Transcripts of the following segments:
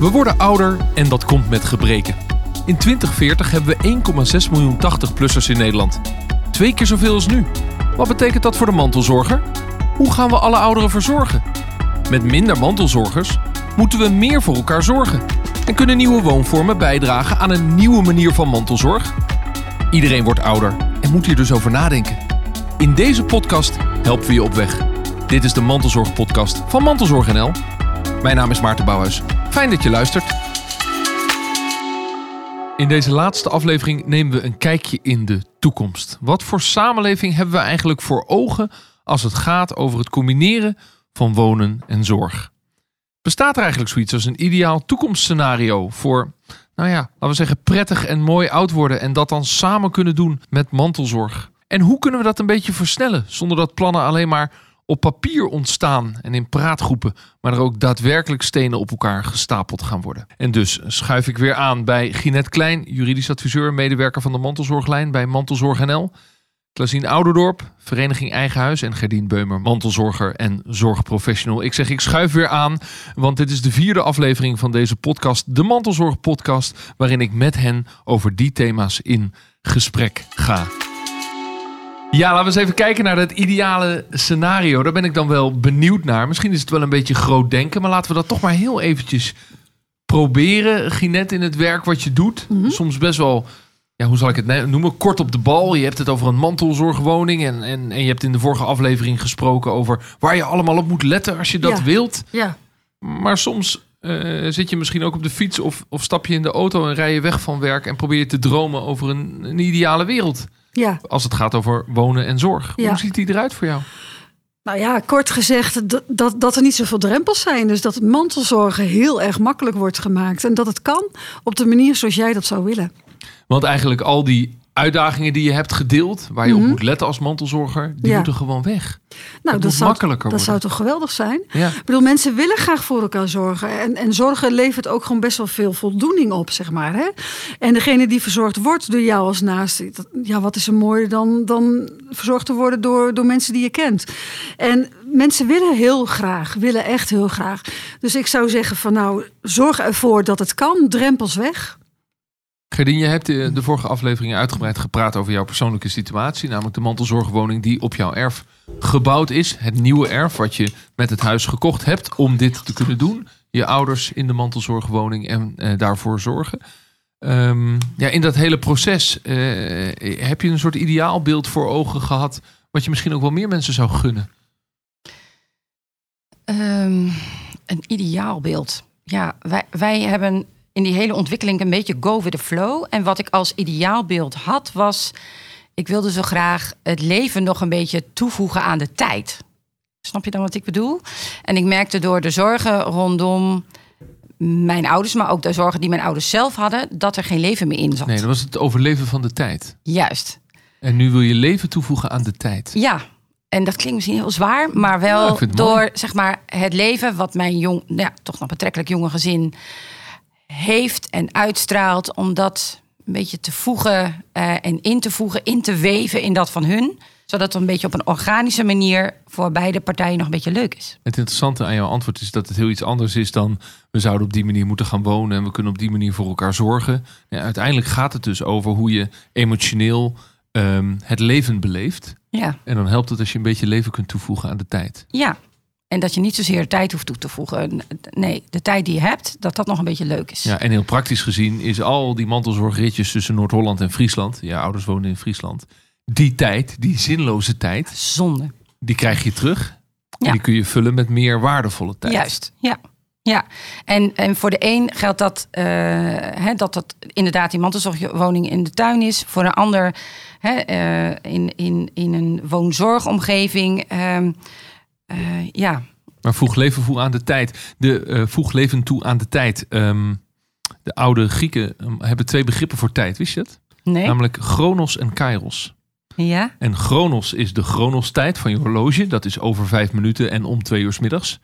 We worden ouder en dat komt met gebreken. In 2040 hebben we 1,6 miljoen 80-plussers in Nederland. Twee keer zoveel als nu. Wat betekent dat voor de mantelzorger? Hoe gaan we alle ouderen verzorgen? Met minder mantelzorgers moeten we meer voor elkaar zorgen. En kunnen nieuwe woonvormen bijdragen aan een nieuwe manier van mantelzorg? Iedereen wordt ouder en moet hier dus over nadenken. In deze podcast helpen we je op weg. Dit is de Mantelzorg Podcast van Mantelzorg NL. Mijn naam is Maarten Bouwhuis. Fijn dat je luistert. In deze laatste aflevering nemen we een kijkje in de toekomst. Wat voor samenleving hebben we eigenlijk voor ogen als het gaat over het combineren van wonen en zorg? Bestaat er eigenlijk zoiets als een ideaal toekomstscenario voor, nou ja, laten we zeggen, prettig en mooi oud worden en dat dan samen kunnen doen met mantelzorg? En hoe kunnen we dat een beetje versnellen zonder dat plannen alleen maar op papier ontstaan en in praatgroepen, maar er ook daadwerkelijk stenen op elkaar gestapeld gaan worden. En dus schuif ik weer aan bij Ginette Klein, juridisch adviseur, medewerker van de Mantelzorglijn bij Mantelzorg NL. Klasien Ouderdorp, Vereniging Eigen Huis en Gerdien Beumer, mantelzorger en zorgprofessional. Ik zeg, ik schuif weer aan, want dit is de vierde aflevering van deze podcast, de Mantelzorg Podcast, waarin ik met hen over die thema's in gesprek ga. Ja, laten we eens even kijken naar het ideale scenario. Daar ben ik dan wel benieuwd naar. Misschien is het wel een beetje groot denken, maar laten we dat toch maar heel eventjes proberen. Ginette, in het werk wat je doet. Soms best wel, ja, hoe zal ik het noemen? Kort op de bal. Je hebt het over een mantelzorgwoning. En, en, en je hebt in de vorige aflevering gesproken over waar je allemaal op moet letten als je dat Ja. wilt. Ja, Maar soms eh, zit je misschien ook op de fiets of, of stap je in de auto en rij je weg van werk en probeer je te dromen over een, een ideale wereld. Ja. Als het gaat over wonen en zorg. Ja. Hoe ziet die eruit voor jou? Nou ja, kort gezegd dat, dat, er niet zoveel drempels zijn. Dus dat mantelzorgen heel erg makkelijk wordt gemaakt. En dat het kan op de manier zoals jij dat zou willen. Want eigenlijk al die uitdagingen die je hebt gedeeld, waar je op moet letten als mantelzorger, die Ja. moeten gewoon weg. Nou, moet dat, zou, makkelijker dat zou toch geweldig zijn? Ja. Ik bedoel, mensen willen graag voor elkaar zorgen. En, en zorgen levert ook gewoon best wel veel voldoening op, zeg maar. Hè? En degene die verzorgd wordt door jou als naaste... dat- Ja, wat is er mooier dan, dan verzorgd te worden door, door mensen die je kent. En mensen willen heel graag, willen echt heel graag. Dus ik zou zeggen van nou, zorg ervoor dat het kan. Drempels weg. Gerdien, je hebt de, de vorige afleveringen uitgebreid gepraat over jouw persoonlijke situatie. Namelijk de mantelzorgwoning die op jouw erf gebouwd is. Het nieuwe erf wat je met het huis gekocht hebt om dit te kunnen doen. Je ouders in de mantelzorgwoning en eh, daarvoor zorgen. Ehm, ja, in dat hele proces eh, heb je een soort ideaalbeeld voor ogen gehad. Wat je misschien ook wel meer mensen zou gunnen. Ehm, een ideaalbeeld. Ja, wij, wij hebben in die hele ontwikkeling een beetje go with the flow. En wat ik als ideaalbeeld had, was... ik wilde zo graag het leven nog een beetje toevoegen aan de tijd. Snap je dan wat ik bedoel? En ik merkte door de zorgen rondom mijn ouders... maar ook de zorgen die mijn ouders zelf hadden... dat er geen leven meer in zat. Nee, dat was het overleven van de tijd. Juist. En nu wil je leven toevoegen aan de tijd. Ja, en dat klinkt misschien heel zwaar, maar wel door mooi. zeg maar, het leven wat mijn jong, ja, toch nog betrekkelijk jonge gezin heeft en uitstraalt, om dat een beetje te voegen eh, en in te voegen, in te weven in dat van hun. Zodat het een beetje op een organische manier voor beide partijen nog een beetje leuk is. Het interessante aan jouw antwoord is dat het heel iets anders is dan we zouden op die manier moeten gaan wonen en we kunnen op die manier voor elkaar zorgen. Ja, uiteindelijk gaat het dus over hoe je emotioneel ehm, het leven beleeft. Ja, En dan helpt het als je een beetje leven kunt toevoegen aan de tijd. ja. En dat je niet zozeer tijd hoeft toe te voegen. Nee, de tijd die je hebt, dat dat nog een beetje leuk is. Ja, en heel praktisch gezien is al die mantelzorgritjes tussen Noord-Holland en Friesland. Ja, ouders wonen in Friesland. Die tijd, die zinloze tijd, Zonde. die krijg je terug. En Ja. die kun je vullen met meer waardevolle tijd. Juist, ja. Ja, en, en voor de een geldt dat, eh, dat dat inderdaad die mantelzorgwoning in de tuin is. Voor een ander eh, in, in, in een woonzorgomgeving. ehm, eh, ja, Maar voeg leven toe aan de tijd. De, eh, voeg leven toe aan de tijd. De oude Grieken ehm, hebben twee begrippen voor tijd. Wist je dat? nee? Namelijk chronos en kairos. ja, En chronos is de chronostijd van je horloge. Dat is over vijf minuten en om twee uur 's middags.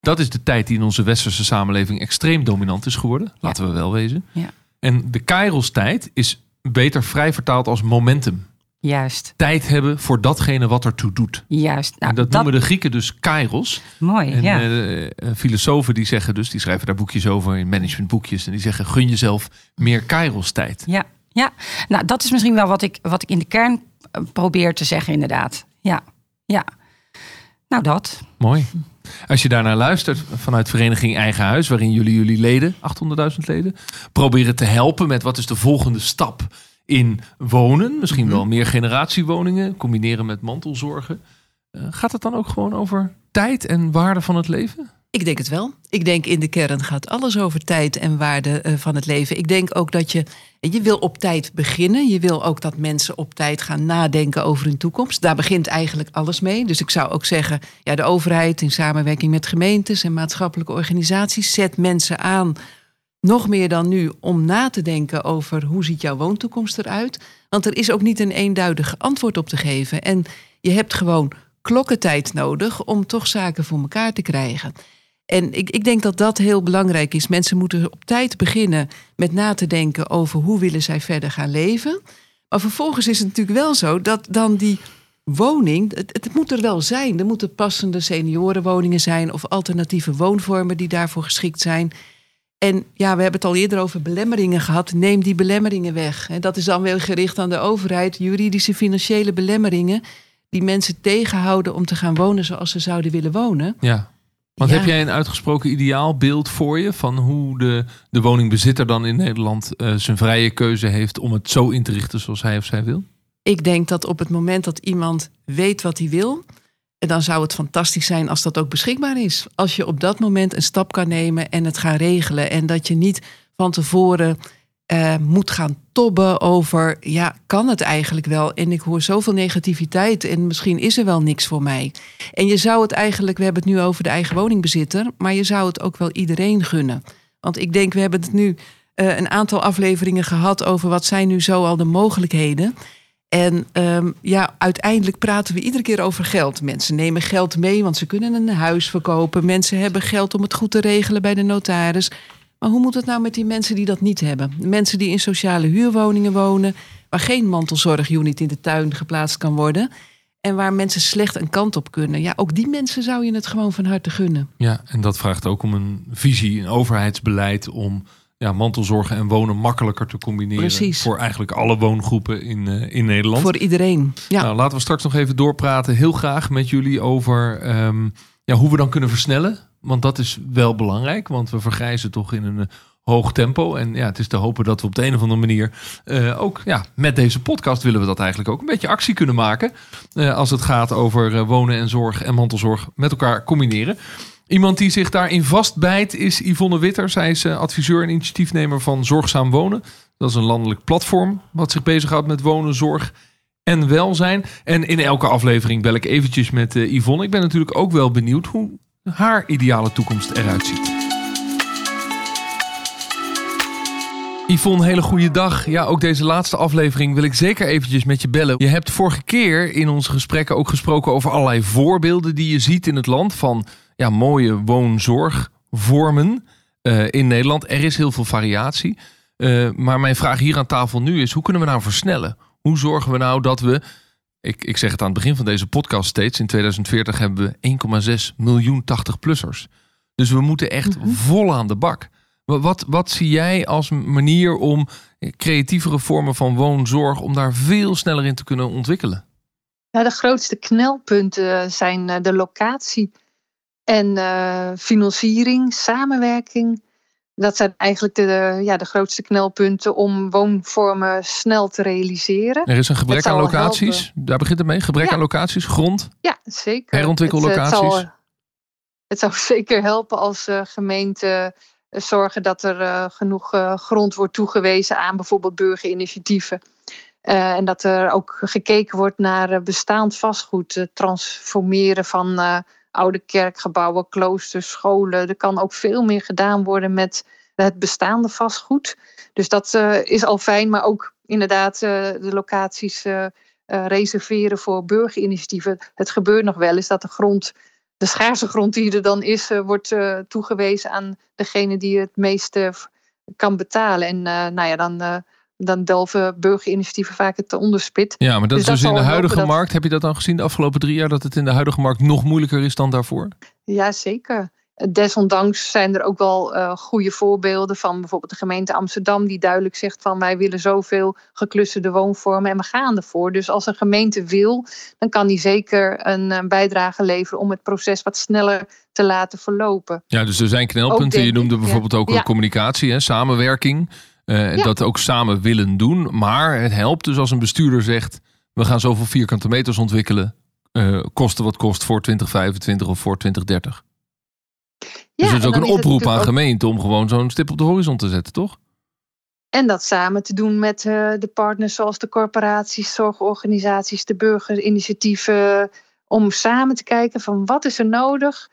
Dat is de tijd die in onze westerse samenleving extreem dominant is geworden. Laten we wel wezen. Ja. En de kairos tijd is beter vrij vertaald als momentum. Juist. tijd hebben voor datgene wat ertoe doet. Juist. Nou, en dat, noemen de Grieken dus kairos. Mooi, En ja. eh, eh, filosofen die zeggen dus, die schrijven daar boekjes over in managementboekjes. En die zeggen, gun jezelf meer kairos tijd. Ja, ja. Nou, dat is misschien wel wat ik, wat ik in de kern eh, probeer te zeggen, inderdaad. Ja, ja. Nou, dat. Mooi. Als je daarnaar luistert vanuit Vereniging Eigen Huis, waarin jullie jullie leden, 800.000 leden, proberen te helpen met wat is de volgende stap in wonen. Misschien wel meer generatiewoningen, combineren met mantelzorgen. Eh, gaat het dan ook gewoon over tijd en waarde van het leven? Ik denk het wel. Ik denk in de kern gaat alles over tijd en waarde eh, van het leven. Ik denk ook dat je, je wil op tijd beginnen. Je wil ook dat mensen op tijd gaan nadenken over hun toekomst. Daar begint eigenlijk alles mee. Dus ik zou ook zeggen, ja, de overheid in samenwerking met gemeentes en maatschappelijke organisaties zet mensen aan, nog meer dan nu, om na te denken over hoe ziet jouw woontoekomst eruit. Want er is ook niet een eenduidig antwoord op te geven. En je hebt gewoon klokkentijd nodig om toch zaken voor elkaar te krijgen. En ik, ik denk dat dat heel belangrijk is. Mensen moeten op tijd beginnen met na te denken over hoe willen zij verder gaan leven. Maar vervolgens is het natuurlijk wel zo dat dan die woning, het, het moet er wel zijn. Er moeten passende seniorenwoningen zijn of alternatieve woonvormen die daarvoor geschikt zijn. En ja, we hebben het al eerder over belemmeringen gehad. Neem die belemmeringen weg. En dat is dan wel gericht aan de overheid. Juridische, financiële belemmeringen die mensen tegenhouden om te gaan wonen zoals ze zouden willen wonen. Ja. Want Ja. heb jij een uitgesproken ideaalbeeld voor je van hoe de, de woningbezitter dan in Nederland eh, zijn vrije keuze heeft om het zo in te richten zoals hij of zij wil? Ik denk dat op het moment dat iemand weet wat hij wil, dan zou het fantastisch zijn als dat ook beschikbaar is. Als je op dat moment een stap kan nemen en het gaan regelen. En dat je niet van tevoren eh, moet gaan tobben over, ja, kan het eigenlijk wel? En ik hoor zoveel negativiteit en misschien is er wel niks voor mij. En je zou het eigenlijk, we hebben het nu over de eigen woningbezitter, maar je zou het ook wel iedereen gunnen. Want ik denk, we hebben het nu eh, een aantal afleveringen gehad over wat zijn nu zo al de mogelijkheden. En ehm, ja, uiteindelijk praten we iedere keer over geld. Mensen nemen geld mee, want ze kunnen een huis verkopen. Mensen hebben geld om het goed te regelen bij de notaris. Maar hoe moet het nou met die mensen die dat niet hebben? Mensen die in sociale huurwoningen wonen, waar geen mantelzorgunit in de tuin geplaatst kan worden. En waar mensen slecht een kant op kunnen. Ja, ook die mensen zou je het gewoon van harte gunnen. Ja, en dat vraagt ook om een visie, een overheidsbeleid om ja, mantelzorgen en wonen makkelijker te combineren. Precies. Voor eigenlijk alle woongroepen in, eh, in Nederland. Voor iedereen. Ja. Nou, laten we straks nog even doorpraten, heel graag met jullie over ehm, ja, hoe we dan kunnen versnellen. Want dat is wel belangrijk, want we vergrijzen toch in een eh, hoog tempo. En ja, het is te hopen dat we op de een of andere manier eh, ook ja, met deze podcast willen we dat eigenlijk ook een beetje actie kunnen maken. als het gaat over wonen en zorg en mantelzorg met elkaar combineren. Iemand die zich daarin vastbijt is Yvonne Witter. Zij is eh, adviseur en initiatiefnemer van Zorgzaam Wonen. Dat is een landelijk platform wat zich bezighoudt met wonen, zorg en welzijn. En in elke aflevering bel ik eventjes met eh, Yvonne. Ik ben natuurlijk ook wel benieuwd hoe haar ideale toekomst eruit ziet. Yvonne, hele goede dag. Ja, ook deze laatste aflevering wil ik zeker eventjes met je bellen. Je hebt vorige keer in onze gesprekken ook gesproken over allerlei voorbeelden die je ziet in het land van ja, mooie woonzorgvormen eh, in Nederland. Er is heel veel variatie. Eh, maar mijn vraag hier aan tafel nu is: hoe kunnen we nou versnellen? Hoe zorgen we nou dat we. Ik, ik zeg het aan het begin van deze podcast steeds. In 2040 hebben we 1,6 miljoen 80-plussers. Dus we moeten echt vol aan de bak. Wa- Wat, wat zie jij als manier om creatievere vormen van woonzorg... om daar veel sneller in te kunnen ontwikkelen? Ja, de grootste knelpunten zijn eh, de locatie en eh, financiering, samenwerking. Dat zijn eigenlijk de, ja, de grootste knelpunten om woonvormen snel te realiseren. Er is een gebrek aan locaties. Daar begint het mee. Gebrek Ja. aan locaties, grond. Ja, zeker. Herontwikkellocaties. Het, het, zal, het zou zeker helpen als eh, gemeenten eh, zorgen dat er eh, genoeg eh, grond wordt toegewezen aan bijvoorbeeld burgerinitiatieven. Eh, en dat er ook gekeken wordt naar eh, bestaand vastgoed, het transformeren van eh, oude kerkgebouwen, kloosters, scholen. Er kan ook veel meer gedaan worden met het bestaande vastgoed. Dus dat eh, is al fijn, maar ook inderdaad eh, de locaties eh, reserveren voor burgerinitiatieven. Het gebeurt nog wel eens dat de grond, de schaarse grond die er dan is, wordt toegewezen aan degene die het meeste kan betalen. En nou ja, dan dan delven burgerinitiatieven vaak het onderspit. Ja, maar dat Dus is dat dus in de huidige dat- markt. Heb je dat dan gezien de afgelopen drie jaar? Dat het in de huidige markt nog moeilijker is dan daarvoor? Ja, zeker. Desondanks zijn er ook wel eh, goede voorbeelden van bijvoorbeeld de gemeente Amsterdam, die duidelijk zegt van wij willen zoveel geclusterde woonvormen en we gaan ervoor. Dus als een gemeente wil, dan kan die zeker een, eh, bijdrage leveren om het proces wat sneller te laten verlopen. Ja, dus er zijn knelpunten. Je noemde ik, ja. bijvoorbeeld ook Ja. communicatie, hè, samenwerking. Ja. Dat ook samen willen doen. Maar het helpt dus als een bestuurder zegt... we gaan zoveel vierkante meters ontwikkelen. eh kosten wat kost voor 2025 of voor 2030. dus het is ook een oproep aan gemeenten... om gewoon zo'n stip op de horizon te zetten, toch? En dat samen te doen met eh, de partners zoals de corporaties, zorgorganisaties, de burgerinitiatieven. Om samen te kijken van wat is er nodig?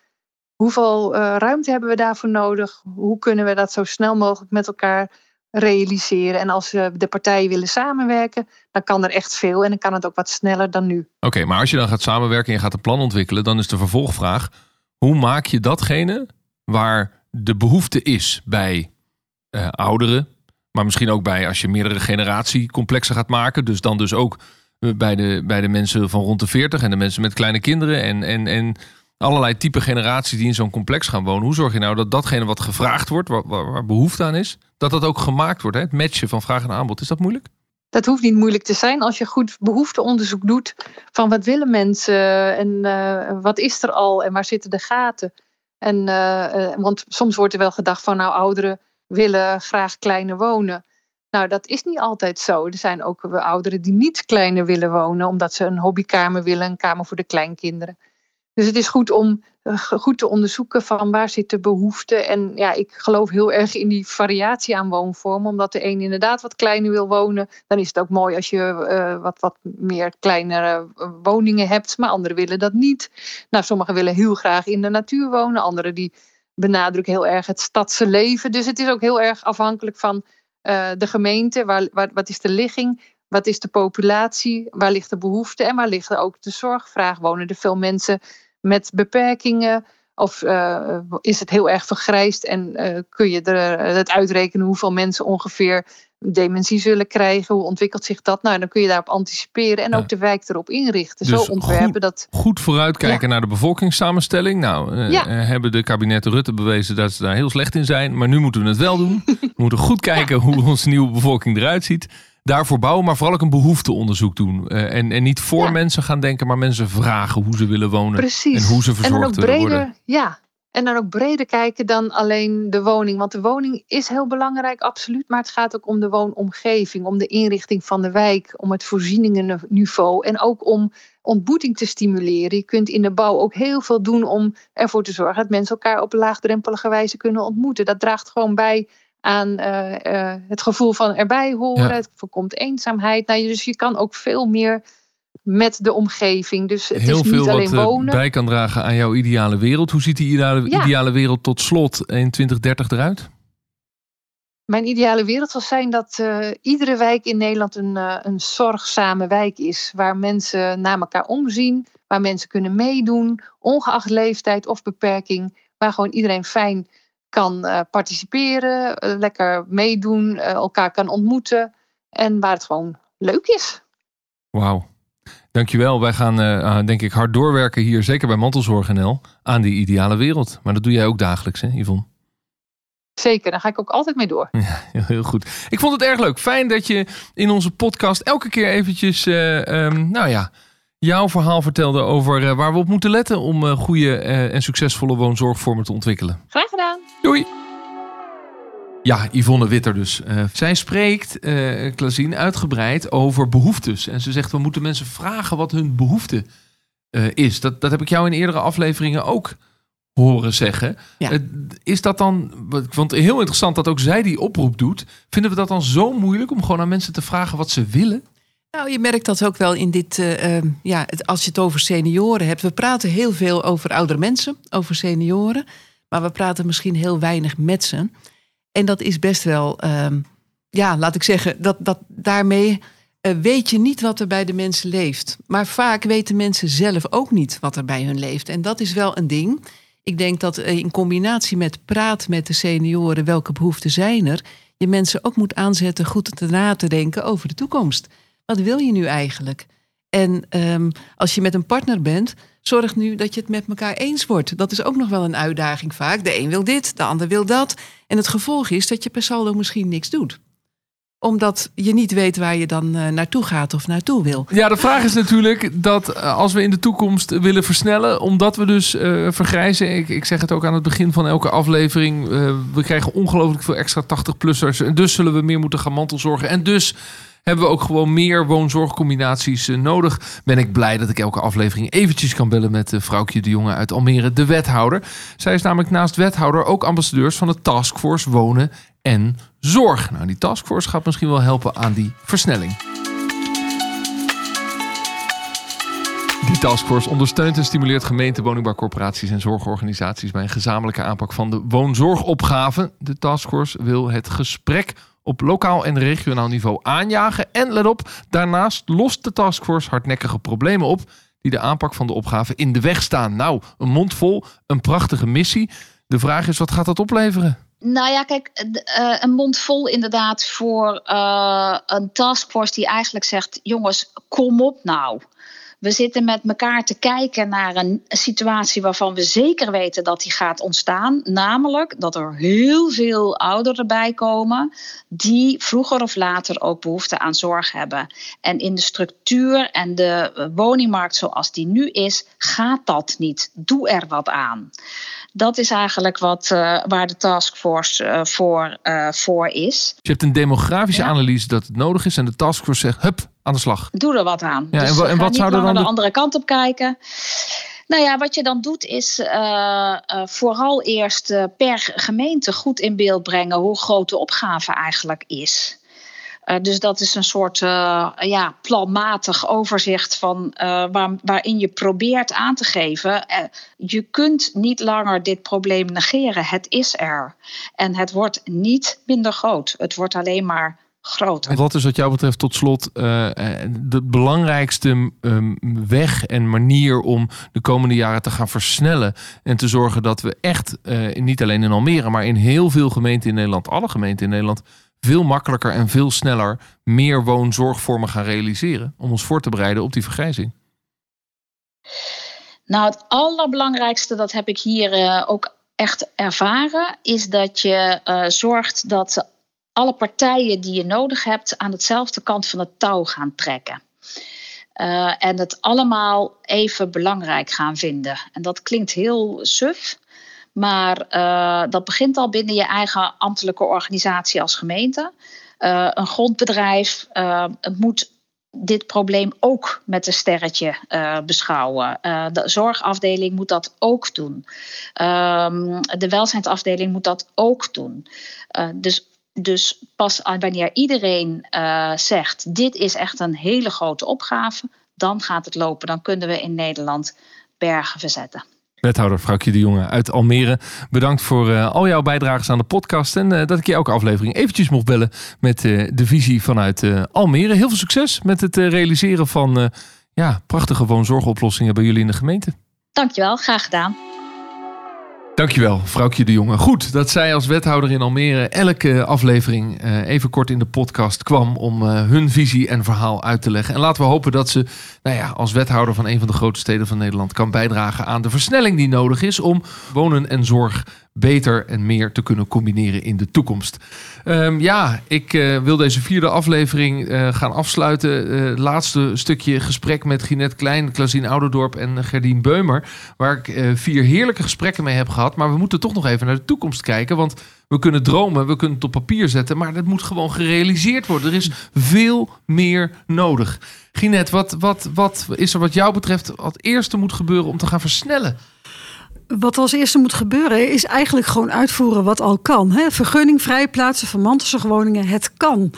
Hoeveel ruimte hebben we daarvoor nodig? Hoe kunnen we dat zo snel mogelijk met elkaar realiseren? En als eh, de partijen willen samenwerken, dan kan er echt veel. En dan kan het ook wat sneller dan nu. Oké, maar als je dan gaat samenwerken en je gaat een plan ontwikkelen... dan is de vervolgvraag... hoe maak je datgene waar de behoefte is bij eh, ouderen... maar misschien ook bij als je meerdere generatiecomplexen gaat maken... dus dan dus ook eh, bij de, bij de mensen van rond de 40 en de mensen met kleine kinderen... en, en, en allerlei type generaties die in zo'n complex gaan wonen. Hoe zorg je nou dat datgene wat gevraagd wordt, waar, waar, behoefte aan is... dat dat ook gemaakt wordt, hè? het matchen van vraag en aanbod. Is dat moeilijk? Dat hoeft niet moeilijk te zijn als je goed behoefteonderzoek doet van wat willen mensen en eh, wat is er al en waar zitten de gaten. En, eh, eh, want soms wordt er wel gedacht van nou ouderen willen graag kleiner wonen. Nou, dat is niet altijd zo. Er zijn ook ouderen die niet kleiner willen wonen, omdat ze een hobbykamer willen, een kamer voor de kleinkinderen. Dus het is goed om eh, goed te onderzoeken van waar zit de behoefte. En ja, ik geloof heel erg in die variatie aan woonvormen. Omdat de een inderdaad wat kleiner wil wonen. Dan is het ook mooi als je eh, wat, wat meer kleinere eh, woningen hebt. Maar anderen willen dat niet. Nou, sommigen willen heel graag in de natuur wonen. Anderen die benadrukken heel erg het stadse leven. Dus het is ook heel erg afhankelijk van de gemeente. Waar, waar, wat is de ligging? Wat is de populatie? Waar ligt de behoefte? En waar ligt er ook de zorgvraag? Wonen er veel mensen met beperkingen? Of uh, is het heel erg vergrijsd en uh, kun je er het uitrekenen hoeveel mensen ongeveer dementie zullen krijgen? Hoe ontwikkelt zich dat? Nou, dan kun je daarop anticiperen en ja. ook de wijk erop inrichten. Dus Zo ontwerpen goed, dat. Goed vooruitkijken ja. naar de bevolkingssamenstelling. Nou, uh, Ja. hebben de kabinetten Rutte bewezen dat ze daar heel slecht in zijn. Maar nu moeten we het wel doen. We moeten goed kijken hoe onze nieuwe bevolking eruit ziet. Daarvoor bouwen, maar vooral ook een behoefteonderzoek doen. Uh, en, en niet voor Ja. mensen gaan denken, maar mensen vragen hoe ze willen wonen. Precies. En hoe ze en dan verzorgd ook willen breder, worden. ja. En dan ook breder kijken dan alleen de woning. Want de woning is heel belangrijk, absoluut. Maar het gaat ook om de woonomgeving, om de inrichting van de wijk, om het voorzieningenniveau. En ook om ontmoeting te stimuleren. Je kunt in de bouw ook heel veel doen om ervoor te zorgen dat mensen elkaar op laagdrempelige wijze kunnen ontmoeten. Dat draagt gewoon bij aan uh, uh, het gevoel van erbij horen. Ja. Het voorkomt eenzaamheid. Nou, dus je kan ook veel meer met de omgeving. Dus het Heel is niet veel alleen wat wonen. bij kan dragen aan jouw ideale wereld. Hoe ziet die ideale, Ja. ideale wereld tot slot in 2030 eruit? Mijn ideale wereld zal zijn dat uh, iedere wijk in Nederland een, uh, een zorgzame wijk is. Waar mensen naar elkaar omzien. Waar mensen kunnen meedoen. Ongeacht leeftijd of beperking. Waar gewoon iedereen fijn kan uh, participeren. lekker meedoen. elkaar kan ontmoeten. En waar het gewoon leuk is. Wauw. Dankjewel. Wij gaan uh, denk ik hard doorwerken hier, zeker bij Mantelzorg NL, aan die ideale wereld. Maar dat doe jij ook dagelijks, hè Yvonne? Zeker, daar ga ik ook altijd mee door. Ja, heel goed. Ik vond het erg leuk. Fijn dat je in onze podcast elke keer eventjes, uh, um, nou ja, jouw verhaal vertelde over uh, waar we op moeten letten om uh, goede en succesvolle woonzorgvormen te ontwikkelen. Graag gedaan. Doei. Ja, Yvonne Witter dus. Uh, zij spreekt, uh, Klazien, uitgebreid over behoeftes. En ze zegt, we moeten mensen vragen wat hun behoefte uh, is. Dat, dat heb ik jou in eerdere afleveringen ook horen zeggen. Ja. is dat dan, want heel interessant dat ook zij die oproep doet. Vinden we dat dan zo moeilijk om gewoon aan mensen te vragen wat ze willen? Nou, je merkt dat ook wel in dit, uh, ja, het, als je het over senioren hebt. We praten heel veel over oudere mensen, over senioren. Maar we praten misschien heel weinig met ze. En dat is best wel, uh, ja, laat ik zeggen, dat, dat daarmee uh, weet je niet wat er bij de mensen leeft. Maar vaak weten mensen zelf ook niet wat er bij hun leeft. En dat is wel een ding. Ik denk dat uh, in combinatie met praat met de senioren, welke behoeften zijn er, je mensen ook moet aanzetten goed te na te denken over de toekomst. Wat wil je nu eigenlijk? En ehm, als je met een partner bent, zorg nu dat je het met elkaar eens wordt. Dat is ook nog wel een uitdaging vaak. De een wil dit, de ander wil dat. En het gevolg is dat je per saldo misschien niks doet omdat je niet weet waar je dan uh, naartoe gaat of naartoe wil. Ja, de vraag is natuurlijk dat uh, als we in de toekomst willen versnellen, omdat we dus uh, vergrijzen. Ik, ik, zeg het ook aan het begin van elke aflevering. we krijgen ongelooflijk veel extra 80-plussers. En dus zullen we meer moeten gaan mantelzorgen. En dus hebben we ook gewoon meer woonzorgcombinaties nodig. Ben ik blij dat ik elke aflevering eventjes kan bellen met uh, vrouwtje de Jonge uit Almere, de wethouder. Zij is namelijk naast wethouder ook ambassadeurs van de Taskforce Wonen en Zorg. Nou, die taskforce gaat misschien wel helpen aan die versnelling. Die taskforce ondersteunt en stimuleert gemeenten, woningbouwcorporaties en zorgorganisaties bij een gezamenlijke aanpak van de woonzorgopgave. De taskforce wil het gesprek op lokaal en regionaal niveau aanjagen. En let op, daarnaast lost de taskforce hardnekkige problemen op die de aanpak van de opgave in de weg staan. Nou, een mond vol, een prachtige missie. De vraag is, wat gaat dat opleveren? Nou ja, kijk, uh, een mond vol inderdaad voor uh, een taskforce die eigenlijk zegt: jongens, kom op nou. We zitten met elkaar te kijken naar een situatie waarvan we zeker weten dat die gaat ontstaan. Namelijk dat er heel veel ouderen bij komen die vroeger of later ook behoefte aan zorg hebben. En in de structuur en de woningmarkt zoals die nu is, gaat dat niet. Doe er wat aan. Dat is eigenlijk wat, uh, waar de taskforce uh, voor, uh, voor is. Je hebt een demografische ja. analyse dat het nodig is en de taskforce zegt, hup, aan de slag. Doe er wat aan. Ja, dus en, en wat zou er dan de andere kant op kijken? Nou ja, wat je dan doet is uh, uh, vooral eerst uh, per gemeente goed in beeld brengen hoe groot de opgave eigenlijk is. Dus dat is een soort ja, planmatig overzicht van waar, waarin je probeert aan te geven. je kunt niet langer dit probleem negeren. Het is er. En het wordt niet minder groot. Het wordt alleen maar groter. Wat is wat jou betreft tot slot de belangrijkste um, weg en manier om de komende jaren te gaan versnellen en te zorgen dat we echt, niet alleen in Almere, maar in heel veel gemeenten in Nederland, alle gemeenten in Nederland, veel makkelijker en veel sneller meer woonzorgvormen gaan realiseren om ons voor te bereiden op die vergrijzing? Nou, het allerbelangrijkste, dat heb ik hier uh, ook echt ervaren, is dat je uh, zorgt dat alle partijen die je nodig hebt aan hetzelfde kant van het touw gaan trekken. Uh, en het allemaal even belangrijk gaan vinden. En dat klinkt heel suf, maar uh, dat begint al binnen je eigen ambtelijke organisatie als gemeente. Uh, een grondbedrijf uh, moet dit probleem ook met een sterretje beschouwen. de zorgafdeling moet dat ook doen. Ehm, de welzijnsafdeling moet dat ook doen. dus dus pas wanneer iedereen zegt: dit is echt een hele grote opgave, dan gaat het lopen. Dan kunnen we in Nederland bergen verzetten. Wethouder Vrouwtje de Jonge uit Almere. Bedankt voor uh, al jouw bijdrages aan de podcast. En uh, dat ik je elke aflevering eventjes mocht bellen met de visie vanuit Almere. Heel veel succes met het realiseren van ja, prachtige woonzorgoplossingen bij jullie in de gemeente. Dankjewel, graag gedaan. Dankjewel, vrouwtje de Jonge. Goed dat zij als wethouder in Almere elke aflevering uh, even kort in de podcast kwam om uh, hun visie en verhaal uit te leggen. En laten we hopen dat ze nou ja, als wethouder van een van de grote steden van Nederland kan bijdragen aan de versnelling die nodig is om wonen en zorg beter en meer te kunnen combineren in de toekomst. Um, ja, ik uh, wil deze vierde aflevering uh, gaan afsluiten. Uh, laatste stukje gesprek met Ginette Klein, Klaasien Ouderdorp en Gerdien Beumer. Waar ik vier heerlijke gesprekken mee heb gehad. Maar we moeten toch nog even naar de toekomst kijken. Want we kunnen dromen, we kunnen het op papier zetten. Maar dat moet gewoon gerealiseerd worden. Er is veel meer nodig. Ginette, wat, wat, wat is er wat jou betreft wat eerste moet gebeuren om te gaan versnellen? Wat als eerste moet gebeuren, is eigenlijk gewoon uitvoeren wat al kan. Hè? Vergunning vrijplaatsen van mantelzorgwoningen, het kan.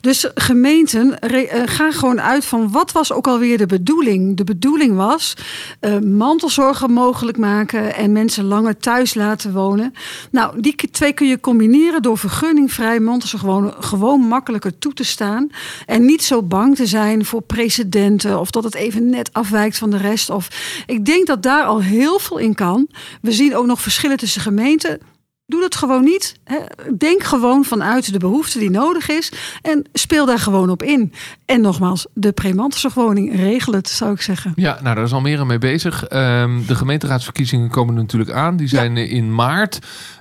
Dus gemeenten uh, gaan gewoon uit van wat was ook alweer de bedoeling. De bedoeling was uh, mantelzorgen mogelijk maken en mensen langer thuis laten wonen. Nou, die twee kun je combineren door vergunningvrij mantelzorgwonen gewoon makkelijker toe te staan. En niet zo bang te zijn voor precedenten of dat het even net afwijkt van de rest. Of, ik denk dat daar al heel veel in kan. We zien ook nog verschillen tussen gemeenten. Doe dat gewoon niet. Denk gewoon vanuit de behoefte die nodig is. En speel daar gewoon op in. En nogmaals, de premantelzorgwoning regel het, zou ik zeggen. Ja, nou daar is Almere mee bezig. Ehm, de gemeenteraadsverkiezingen komen natuurlijk aan. Die zijn in maart.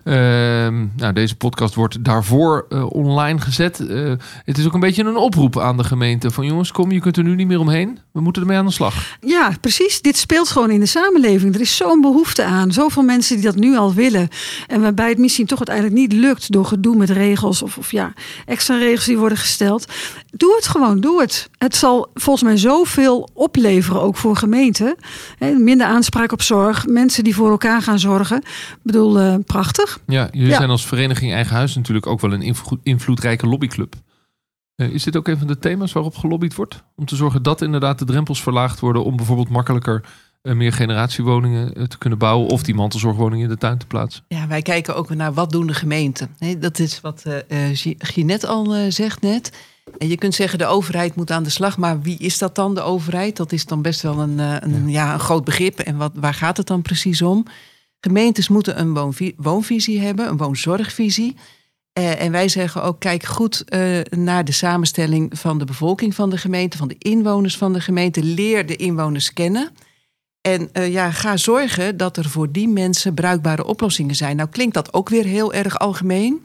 Ehm, nou, deze podcast wordt daarvoor uh, online gezet. Uh, het is ook een beetje een oproep aan de gemeente. Van jongens, kom, je kunt er nu niet meer omheen. We moeten ermee aan de slag. Ja, precies. Dit speelt gewoon in de samenleving. Er is zo'n behoefte aan. Zoveel mensen die dat nu al willen. En waarbij het misschien toch uiteindelijk niet lukt door gedoe met regels. Of, of ja, extra regels die worden gesteld. Doe het gewoon, doe het. Het zal volgens mij zoveel opleveren, ook voor gemeenten. Minder aanspraak op zorg. Mensen die voor elkaar gaan zorgen. Ik bedoel, uh, prachtig. Ja, jullie zijn als vereniging Eigen Huis natuurlijk ook wel een invloedrijke lobbyclub. Uh, is dit ook een van de thema's waarop gelobbyd wordt? Om te zorgen dat inderdaad de drempels verlaagd worden om bijvoorbeeld makkelijker uh, meer generatiewoningen uh, te kunnen bouwen of die mantelzorgwoningen in de tuin te plaatsen? Ja, wij kijken ook naar wat doen de gemeenten. Nee, dat is wat Ginette al zegt net. En je kunt zeggen de overheid moet aan de slag, maar wie is dat dan, de overheid? Dat is dan best wel een, een, ja, een groot begrip. En wat, waar gaat het dan precies om? Gemeentes moeten een woonvisie hebben, een woonzorgvisie. Uh, en wij zeggen ook, kijk goed uh, naar de samenstelling van de bevolking van de gemeente, van de inwoners van de gemeente. Leer de inwoners kennen. En uh, ja, ga zorgen dat er voor die mensen bruikbare oplossingen zijn. Nou klinkt dat ook weer heel erg algemeen.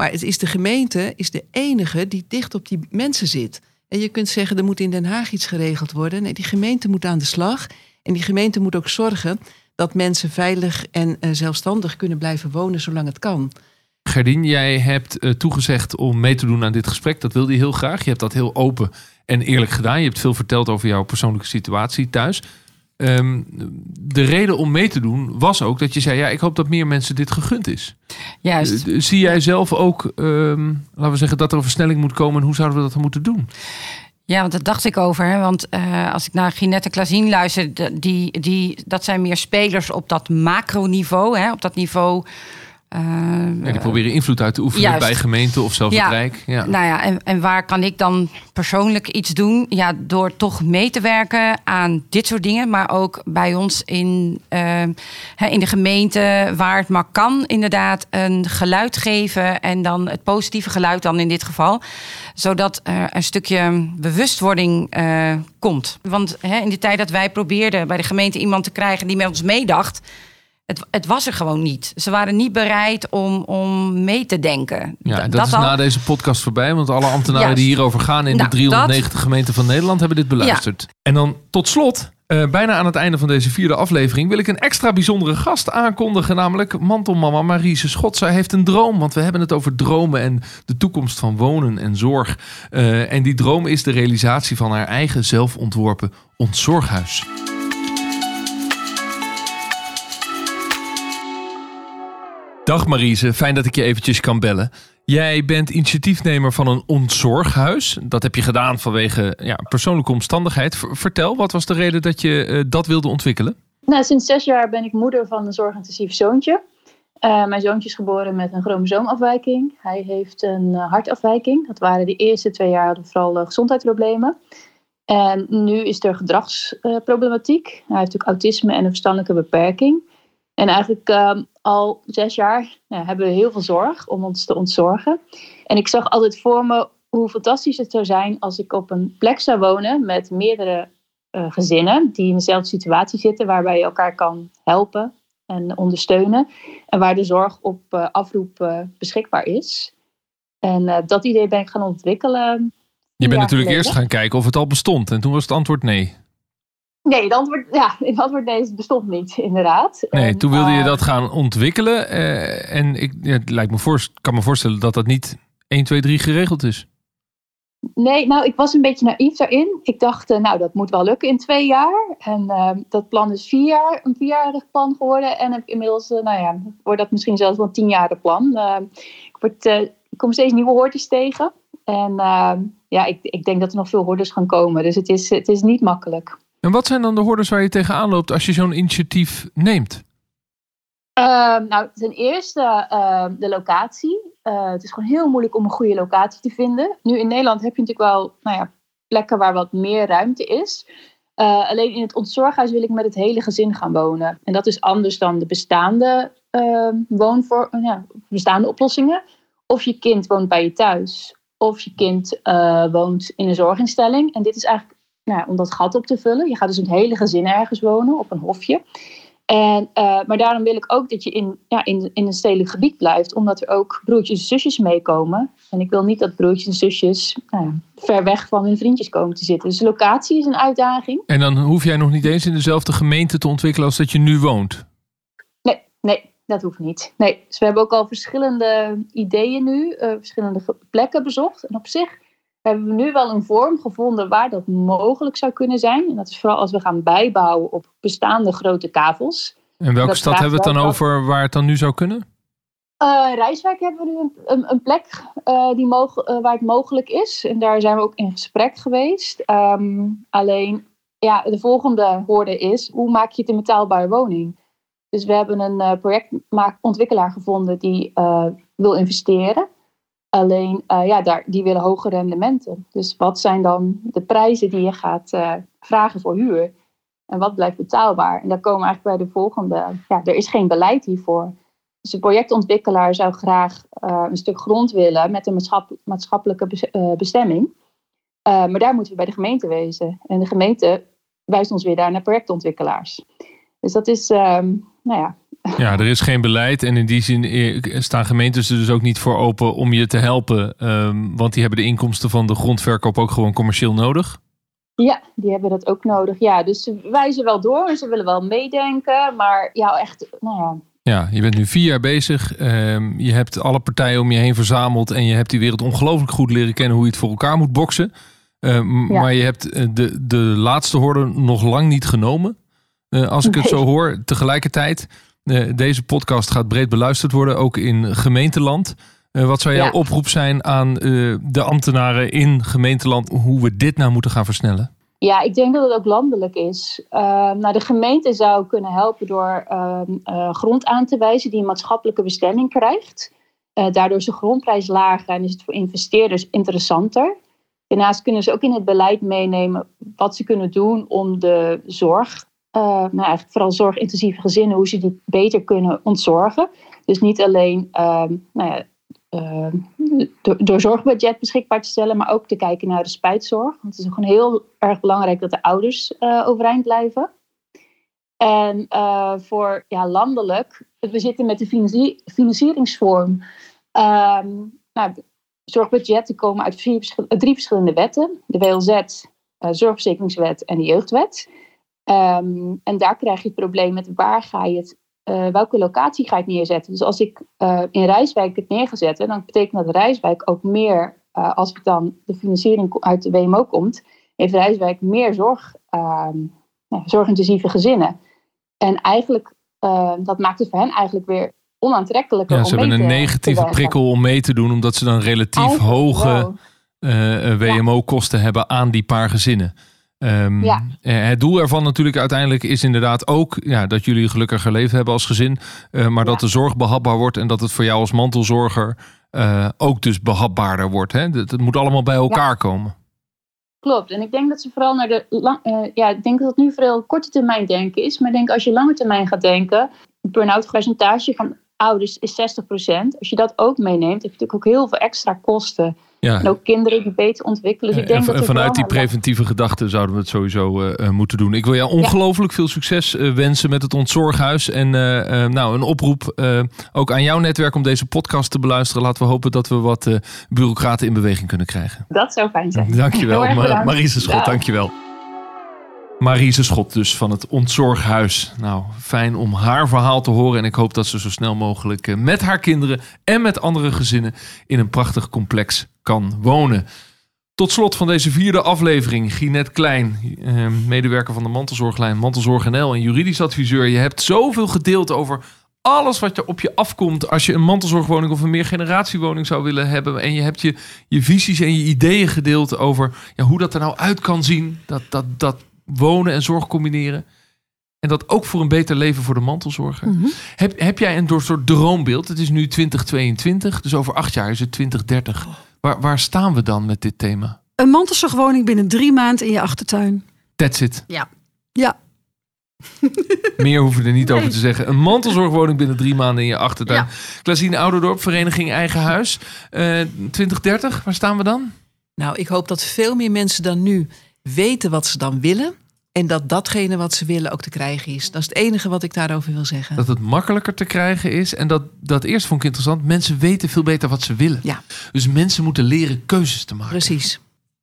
Maar het is de gemeente is de enige die dicht op die mensen zit. En je kunt zeggen, er moet in Den Haag iets geregeld worden. Nee, die gemeente moet aan de slag. En die gemeente moet ook zorgen dat mensen veilig en uh, zelfstandig kunnen blijven wonen zolang het kan. Gerdien, jij hebt uh, toegezegd om mee te doen aan dit gesprek. Dat wilde je heel graag. Je hebt dat heel open en eerlijk gedaan. Je hebt veel verteld over jouw persoonlijke situatie thuis. Um, de reden om mee te doen was ook dat je zei: Ja, ik hoop dat meer mensen dit gegund is. Juist. Uh, zie jij zelf ook, um, laten we zeggen, dat er een versnelling moet komen? En hoe zouden we dat dan moeten doen? Ja, want dat dacht ik over. Hè? Want uh, als ik naar Ginette Klazien luister, die, die, dat zijn meer spelers op dat macroniveau. Hè? Op dat niveau uh, ja, die proberen invloed uit te oefenen juist. bij gemeenten of zelfs ja, het Rijk. Ja. Nou ja, en, en waar kan ik dan persoonlijk iets doen? Ja, door toch mee te werken aan dit soort dingen. Maar ook bij ons in, uh, in de gemeente, waar het maar kan, inderdaad een geluid geven. En dan het positieve geluid dan in dit geval. Zodat er een stukje bewustwording uh, komt. Want in de tijd dat wij probeerden bij de gemeente iemand te krijgen die met ons meedacht het, het, was er gewoon niet. Ze waren niet bereid om, om mee te denken. Ja, dat, dat is al... na deze podcast voorbij. Want alle ambtenaren Juist. die hierover gaan in nou, de 390 dat... gemeenten van Nederland hebben dit beluisterd. Ja. En dan tot slot, uh, bijna aan het einde van deze vierde aflevering, wil ik een extra bijzondere gast aankondigen. Namelijk mantelmama Marise Schot. Zij heeft een droom, want we hebben het over dromen en de toekomst van wonen en zorg. Uh, en die droom is de realisatie van haar eigen zelfontworpen ontzorghuis. Dag Marise, fijn dat ik je eventjes kan bellen. Jij bent initiatiefnemer van een ontzorghuis. Dat heb je gedaan vanwege ja, persoonlijke omstandigheid. Vertel, wat was de reden dat je uh, dat wilde ontwikkelen? Nou, sinds zes jaar ben ik moeder van een zorgintensief zoontje. Uh, mijn zoontje is geboren met een chromosoomafwijking. Hij heeft een uh, hartafwijking. Dat waren de eerste twee jaar vooral gezondheidsproblemen. En nu is er gedragsproblematiek. hij heeft natuurlijk autisme en een verstandelijke beperking. En eigenlijk uh, al zes jaar nou, hebben we heel veel zorg om ons te ontzorgen. En ik zag altijd voor me hoe fantastisch het zou zijn als ik op een plek zou wonen met meerdere uh, gezinnen die in dezelfde situatie zitten, waarbij je elkaar kan helpen en ondersteunen. En waar de zorg op uh, afroep uh, beschikbaar is. En dat idee ben ik gaan ontwikkelen. Je bent natuurlijk geleden. eerst gaan kijken of het al bestond. En toen was het antwoord nee. Nee, het antwoord, ja, het antwoord nee, het bestond niet, inderdaad. Nee, en, toen wilde je dat gaan ontwikkelen. Uh, en ik het lijkt me voor, kan me voorstellen dat dat niet 1, 2, 3 geregeld is. Nee, nou, ik was een beetje naïef daarin. Ik dacht, uh, nou, dat moet wel lukken in twee jaar. En uh, dat plan is vier jaar, een vierjarig plan geworden. En heb inmiddels, nou ja, wordt dat misschien zelfs wel een tienjarig plan. ik, word, ik kom steeds nieuwe hoortjes tegen. En ja, ik, ik denk dat er nog veel hoorders gaan komen. Dus het is, het is niet makkelijk. En wat zijn dan de hordes waar je tegenaan loopt als je zo'n initiatief neemt? Uh, nou, ten eerste uh, de locatie. Uh, het is gewoon heel moeilijk om een goede locatie te vinden. Nu in Nederland heb je natuurlijk wel nou ja, plekken waar wat meer ruimte is. Eh, alleen in het ontzorghuis wil ik met het hele gezin gaan wonen. En dat is anders dan de bestaande ehm, woonvoor, ja, bestaande oplossingen. Of je kind woont bij je thuis. Of je kind eh, woont in een zorginstelling. En dit is eigenlijk nou, om dat gat op te vullen. Je gaat dus een hele gezin ergens wonen op een hofje. En, eh, maar daarom wil ik ook dat je in, ja, in, in een stedelijk gebied blijft, omdat er ook broertjes en zusjes meekomen. En ik wil niet dat broertjes en zusjes nou ver weg van hun vriendjes komen te zitten. Dus locatie is een uitdaging. En dan hoef jij nog niet eens in dezelfde gemeente te ontwikkelen als dat je nu woont. Nee, nee, dat hoeft niet. Nee, dus we hebben ook al verschillende ideeën nu, uh, verschillende plekken bezocht. En op zich hebben we nu wel een vorm gevonden waar dat mogelijk zou kunnen zijn. En dat is vooral als we gaan bijbouwen op bestaande grote kavels. En welke stad hebben we het dan over waar het dan nu zou kunnen? Uh, Rijswijk hebben we nu een, een, een plek uh, die uh, waar het mogelijk is. En daar zijn we ook in gesprek geweest. Um, alleen, ja, de volgende hoorde is, hoe maak je het een betaalbare woning? Dus we hebben een projectontwikkelaar gevonden die wil investeren. Alleen, uh, ja, daar, die willen hoge rendementen. Dus wat zijn dan de prijzen die je gaat uh, vragen voor huur? En wat blijft betaalbaar? En daar komen we eigenlijk bij de volgende. Ja, er is geen beleid hiervoor. Dus de projectontwikkelaar zou graag uh, een stuk grond willen met een maatschappelijke bestemming. maar daar moeten we bij de gemeente wezen. En de gemeente wijst ons weer daar naar projectontwikkelaars. Dus dat is, um, nou ja, ja, er is geen beleid en in die zin eh, staan gemeentes er dus ook niet voor open om je te helpen. Um, want die hebben de inkomsten van de grondverkoop ook gewoon commercieel nodig. Ja, die hebben dat ook nodig. Ja, dus ze wijzen wel door en ze willen wel meedenken. Maar ja, echt, nou ja. Ja, je bent nu vier jaar bezig. Um, je hebt alle partijen om je heen verzameld. En je hebt die wereld ongelooflijk goed leren kennen hoe je het voor elkaar moet boksen. Um, ja. Maar je hebt eh, de, de laatste horde nog lang niet genomen. Uh, als ik nee. het zo hoor, tegelijkertijd deze podcast gaat breed beluisterd worden, ook in gemeenteland. Uh, wat zou jouw ja. oproep zijn aan uh, de ambtenaren in gemeenteland, hoe we dit nou moeten gaan versnellen? Ja, ik denk dat het ook landelijk is. nou, de gemeente zou kunnen helpen door ehm, grond aan te wijzen die een maatschappelijke bestemming krijgt. daardoor is de grondprijs lager en is het voor investeerders interessanter. Daarnaast kunnen ze ook in het beleid meenemen wat ze kunnen doen om de zorg uh, nou eigenlijk vooral zorgintensieve gezinnen, hoe ze die beter kunnen ontzorgen. Dus niet alleen uh, nou ja, uh, door, zorgbudget beschikbaar te stellen, maar ook te kijken naar de spijtzorg. Want het is gewoon heel erg belangrijk dat de ouders eh, overeind blijven. En voor ja, landelijk, we zitten met de financi financieringsvorm. Ehm, nou, zorgbudgetten komen uit drie verschillende wetten: de WLZ, Zorgverzekeringswet en de Jeugdwet. Um, en daar krijg je het probleem met waar ga je het, uh, welke locatie ga je het neerzetten. Dus als ik uh, in Rijswijk het neergezet, dan betekent dat Rijswijk ook meer, uh, als ik dan de financiering uit de WMO komt, heeft Rijswijk meer zorg, nou, zorgintensieve gezinnen. En eigenlijk, dat maakt het voor hen eigenlijk weer onaantrekkelijker. Ja, ze hebben een negatieve prikkel om mee te doen, omdat ze dan relatief eigenlijk hoge WMO-kosten hebben aan die paar gezinnen. Um, ja. Het doel ervan natuurlijk uiteindelijk is inderdaad ook ja, dat jullie gelukkig geleefd hebben als gezin. Uh, maar ja. dat de zorg behapbaar wordt en dat het voor jou als mantelzorger uh, ook dus behapbaarder wordt. Hè? Dat, dat moet allemaal bij elkaar ja. komen. Klopt. En ik denk dat ze vooral naar de. Lang, uh, ja, ik denk dat het nu vooral korte termijn denken is. Maar ik denk als je lange termijn gaat denken. Het burn-out percentage van ouders is 60%. Als je dat ook meeneemt, heb je natuurlijk ook heel veel extra kosten. Ja. En ook kinderen die beter ontwikkelen. Dus ik denk en, dat vanuit die preventieve gedachten zouden we het sowieso uh, moeten doen. Ik wil jou ongelooflijk ja. veel succes uh, wensen met het ontzorghuis. En uh, nou, een oproep ook aan jouw netwerk om deze podcast te beluisteren. Laten we hopen dat we wat bureaucraten in beweging kunnen krijgen. Dat zou fijn zijn. Dankjewel, Ma Marise Schot. Ja. Dankjewel. Marise Schot dus van het Ontzorghuis. Nou, fijn om haar verhaal te horen. En ik hoop dat ze zo snel mogelijk met haar kinderen en met andere gezinnen in een prachtig complex kan wonen. Tot slot van deze vierde aflevering, Ginette Klein, medewerker van de Mantelzorglijn, Mantelzorg NL en juridisch adviseur. Je hebt zoveel gedeeld over alles wat er op je afkomt als je een mantelzorgwoning of een meergeneratiewoning zou willen hebben. En je hebt je, je visies en je ideeën gedeeld over ja, hoe dat er nou uit kan zien. Dat, dat, dat wonen en zorg combineren. En dat ook voor een beter leven voor de mantelzorger. Mm -hmm. heb, heb jij een soort droombeeld? Het is nu 2022, dus over acht jaar is het 2030. Waar, waar staan we dan met dit thema? Een mantelzorgwoning binnen drie maanden in je achtertuin. That's it. Ja. Ja. Meer hoeven we er niet over te zeggen. Een mantelzorgwoning binnen drie maanden in je achtertuin. Ja. Klasien Ouderdorp, Vereniging Eigen Huis. Eh 2030, waar staan we dan? Nou, ik hoop dat veel meer mensen dan nu weten wat ze dan willen. En dat datgene wat ze willen ook te krijgen is. Dat is het enige wat ik daarover wil zeggen. Dat het makkelijker te krijgen is. En dat, dat eerst vond ik interessant. Mensen weten veel beter wat ze willen. Ja. Dus mensen moeten leren keuzes te maken. Precies.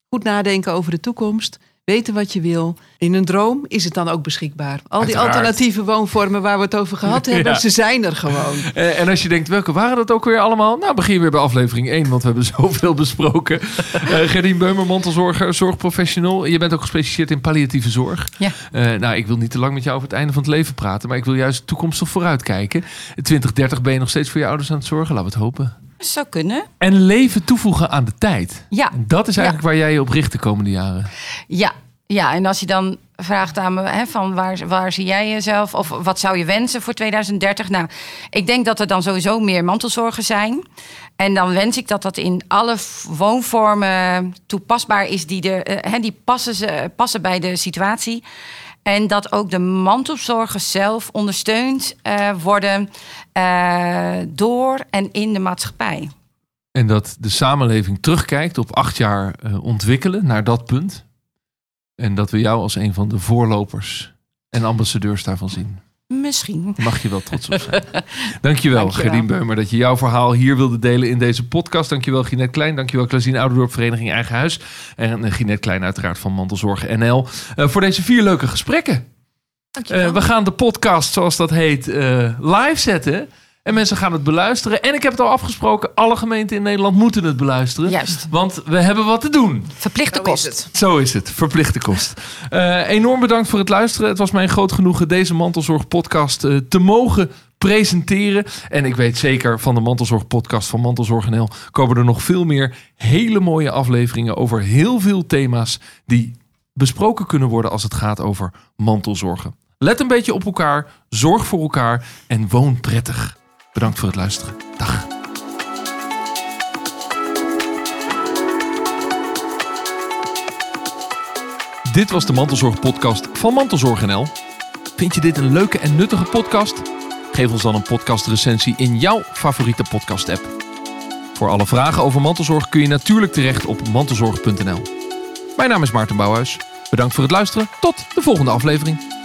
Goed nadenken over de toekomst. Weten wat je wil. In een droom is het dan ook beschikbaar. Al die Uiteraard. alternatieve woonvormen waar we het over gehad hebben, Ja. ze zijn er gewoon. Eh, en als je denkt, welke waren dat ook weer allemaal? Nou, begin weer bij aflevering 1, want we hebben zoveel besproken. Eh Gerdien Beumer, mantelzorger, zorgprofessional. Je bent ook gespecialiseerd in palliatieve zorg. Ja. Eh, nou, ik wil niet te lang met jou over het einde van het leven praten, maar ik wil juist toekomstig vooruitkijken. In 2030 ben je nog steeds voor je ouders aan het zorgen, laten we het hopen. Zou kunnen. En leven toevoegen aan de tijd. Ja, En dat is eigenlijk waar jij je op richt de komende jaren. ja, ja. En als je dan vraagt aan me hè, van waar, waar zie jij jezelf of wat zou je wensen voor 2030? Nou, ik denk dat er dan sowieso meer mantelzorgen zijn. En dan wens ik dat dat in alle woonvormen toepasbaar is die, er, eh, hè, die passen, ze, passen bij de situatie. En dat ook de mantelzorgers zelf ondersteund eh, worden eh, door en in de maatschappij. En dat de samenleving terugkijkt op acht jaar eh, ontwikkelen naar dat punt. En dat we jou als een van de voorlopers en ambassadeurs daarvan zien. Misschien. Mag je wel trots op zijn. Dankjewel, Dankjewel. Gerdien Beumer, dat je jouw verhaal hier wilde delen in deze podcast. Dankjewel, Ginette Klein. Dankjewel, Klasien Ouderdorp, Vereniging Eigen Huis. En eh, Ginette Klein uiteraard van Mantelzorg NL. eh, voor deze vier leuke gesprekken. Eh, we gaan de podcast, zoals dat heet, live zetten. En mensen gaan het beluisteren. En ik heb het al afgesproken, alle gemeenten in Nederland moeten het beluisteren. Juist. Want we hebben wat te doen. Verplichte Zo is kost. het. Zo is het, verplichte kost. Eh, enorm bedankt voor het luisteren. Het was mij een groot genoegen deze Mantelzorg podcast eh, te mogen presenteren. En ik weet zeker van de Mantelzorg podcast van Mantelzorg NL komen er nog veel meer hele mooie afleveringen over heel veel thema's die besproken kunnen worden als het gaat over mantelzorgen. Let een beetje op elkaar, zorg voor elkaar en woon prettig. Bedankt voor het luisteren. Dag. Dit was de Mantelzorg podcast van Mantelzorg NL. Vind je dit een leuke en nuttige podcast? Geef ons dan een podcastrecensie in jouw favoriete podcast app. Voor alle vragen over mantelzorg kun je natuurlijk terecht op mantelzorg.nl. Mijn naam is Maarten Bouwhuis. Bedankt voor het luisteren. Tot de volgende aflevering.